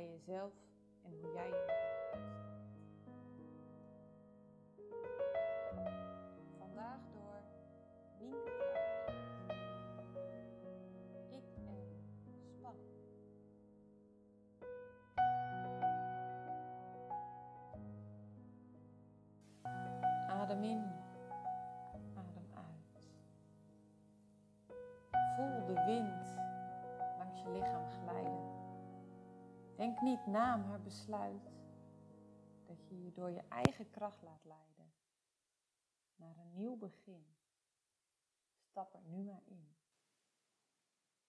bij jezelf en hoe jij je Vandaag door Nienke. Ik en spanning. Adem in, adem uit. Voel de wind langs je lichaam. Denk niet na, maar besluit dat je je door je eigen kracht laat leiden naar een nieuw begin. Stap er nu maar in.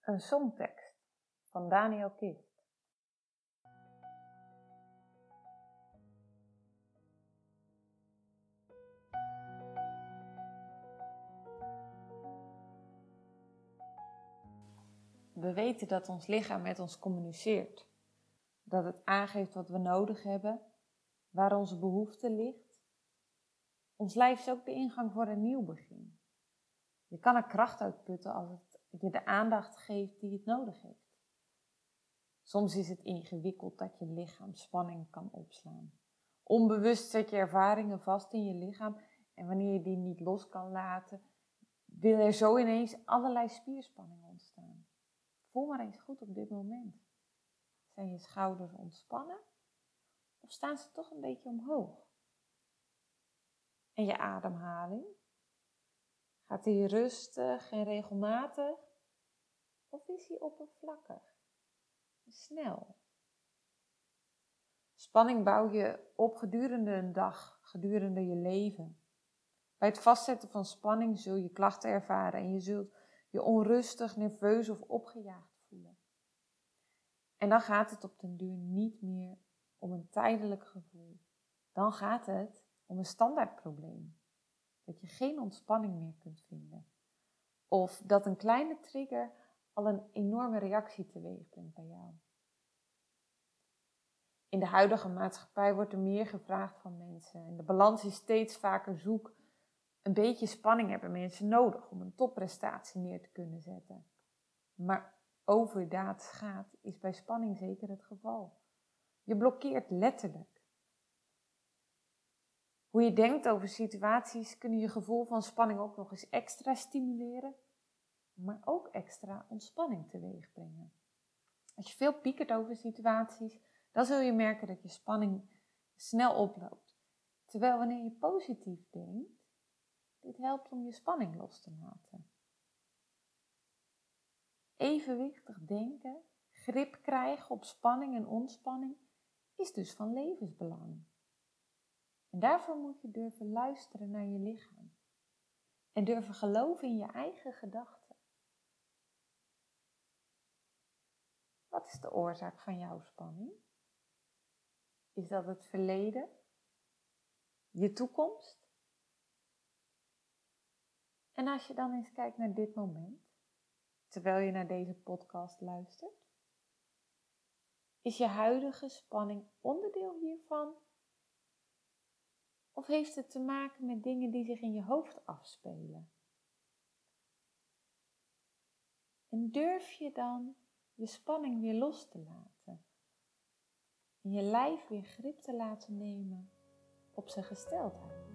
Een songtekst van Daniel Kist. We weten dat ons lichaam met ons communiceert. Dat het aangeeft wat we nodig hebben, waar onze behoefte ligt. Ons lijf is ook de ingang voor een nieuw begin. Je kan er kracht uit putten als het je de aandacht geeft die het nodig heeft. Soms is het ingewikkeld dat je lichaam spanning kan opslaan. Onbewust zet je ervaringen vast in je lichaam en wanneer je die niet los kan laten, wil er zo ineens allerlei spierspanning ontstaan. Voel maar eens goed op dit moment. Zijn je schouders ontspannen of staan ze toch een beetje omhoog? En je ademhaling? Gaat die rustig en regelmatig of is die oppervlakkig en snel? Spanning bouw je op gedurende een dag, gedurende je leven. Bij het vastzetten van spanning zul je klachten ervaren en je zult je onrustig, nerveus of opgejaagd. En dan gaat het op den duur niet meer om een tijdelijk gevoel. Dan gaat het om een standaardprobleem. Dat je geen ontspanning meer kunt vinden. Of dat een kleine trigger al een enorme reactie teweeg brengt bij jou. In de huidige maatschappij wordt er meer gevraagd van mensen en de balans is steeds vaker zoek een beetje spanning hebben mensen nodig om een topprestatie neer te kunnen zetten. Maar overdaad gaat is bij spanning zeker het geval. Je blokkeert letterlijk. Hoe je denkt over situaties kunnen je gevoel van spanning ook nog eens extra stimuleren, maar ook extra ontspanning teweeg brengen. Als je veel piekert over situaties, dan zul je merken dat je spanning snel oploopt. Terwijl wanneer je positief denkt, dit helpt om je spanning los te laten. Evenwichtig denken, grip krijgen op spanning en ontspanning is dus van levensbelang. En daarvoor moet je durven luisteren naar je lichaam en durven geloven in je eigen gedachten. Wat is de oorzaak van jouw spanning? Is dat het verleden? Je toekomst? En als je dan eens kijkt naar dit moment, terwijl je naar deze podcast luistert, is je huidige spanning onderdeel hiervan? Of heeft het te maken met dingen die zich in je hoofd afspelen? En durf je dan je spanning weer los te laten? En je lijf weer grip te laten nemen op zijn gesteldheid?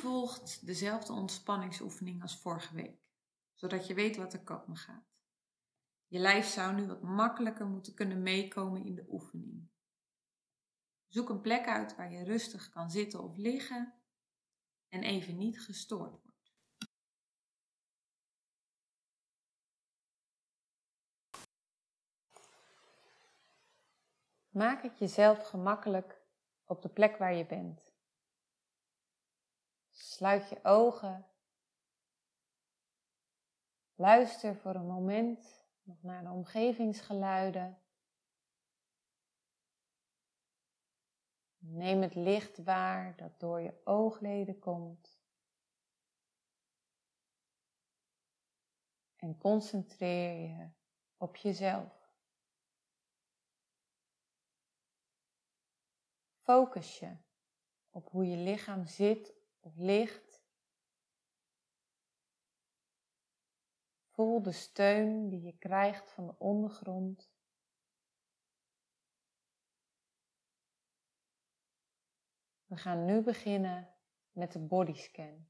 Volgt dezelfde ontspanningsoefening als vorige week, zodat je weet wat er komen gaat. Je lijf zou nu wat makkelijker moeten kunnen meekomen in de oefening. Zoek een plek uit waar je rustig kan zitten of liggen en even niet gestoord wordt. Maak het jezelf gemakkelijk op de plek waar je bent. Sluit je ogen. Luister voor een moment nog naar de omgevingsgeluiden. Neem het licht waar dat door je oogleden komt. En concentreer je op jezelf. Focus je op hoe je lichaam zit ligt. Voel de steun die je krijgt van de ondergrond. We gaan nu beginnen met de bodyscan.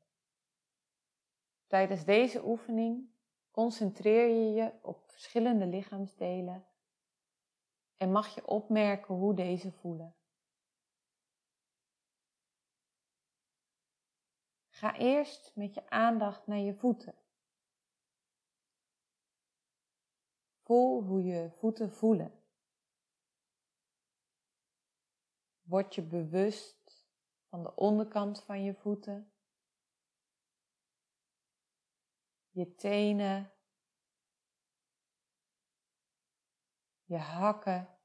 Tijdens deze oefening concentreer je je op verschillende lichaamsdelen en mag je opmerken hoe deze voelen. Ga eerst met je aandacht naar je voeten. Voel hoe je voeten voelen. Word je bewust van de onderkant van je voeten, je tenen, je hakken.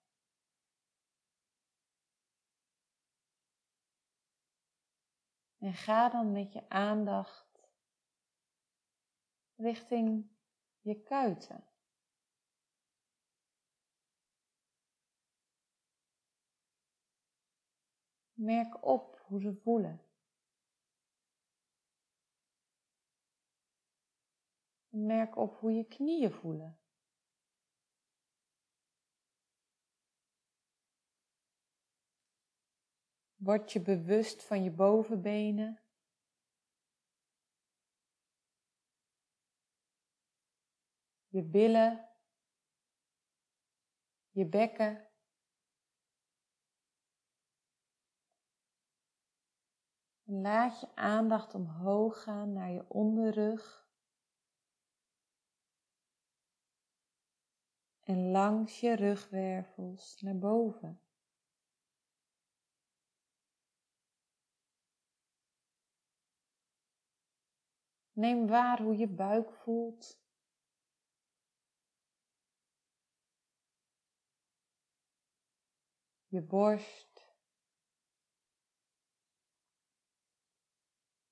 En ga dan met je aandacht richting je kuiten. Merk op hoe ze voelen. Merk op hoe je knieën voelen. Word je bewust van je bovenbenen. Je billen. Je bekken. En laat je aandacht omhoog gaan naar je onderrug. En langs je rugwervels naar boven. Neem waar hoe je buik voelt. Je borst.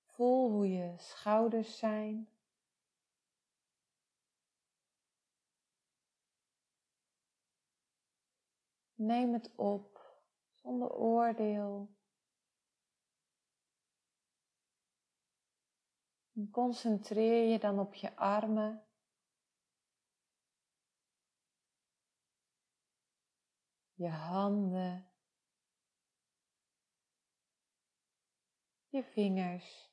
Voel hoe je schouders zijn. Neem het op zonder oordeel. Concentreer je dan op je armen. Je handen. Je vingers.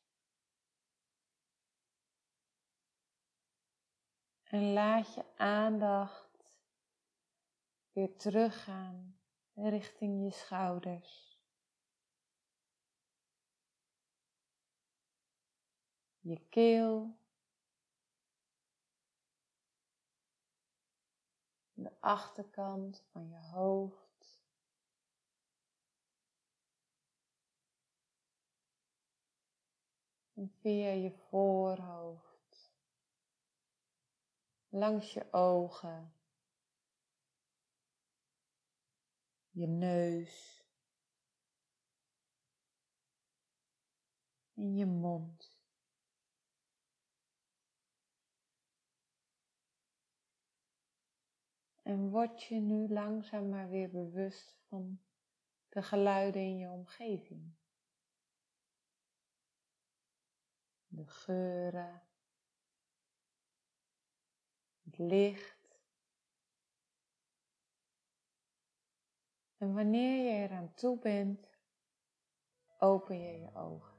En laat je aandacht weer teruggaan richting je schouders. Je keel, de achterkant van je hoofd. En via je voorhoofd, langs je ogen, je neus en je mond. En word je nu langzaam maar weer bewust van de geluiden in je omgeving. De geuren, het licht. En wanneer je eraan toe bent, open je je ogen.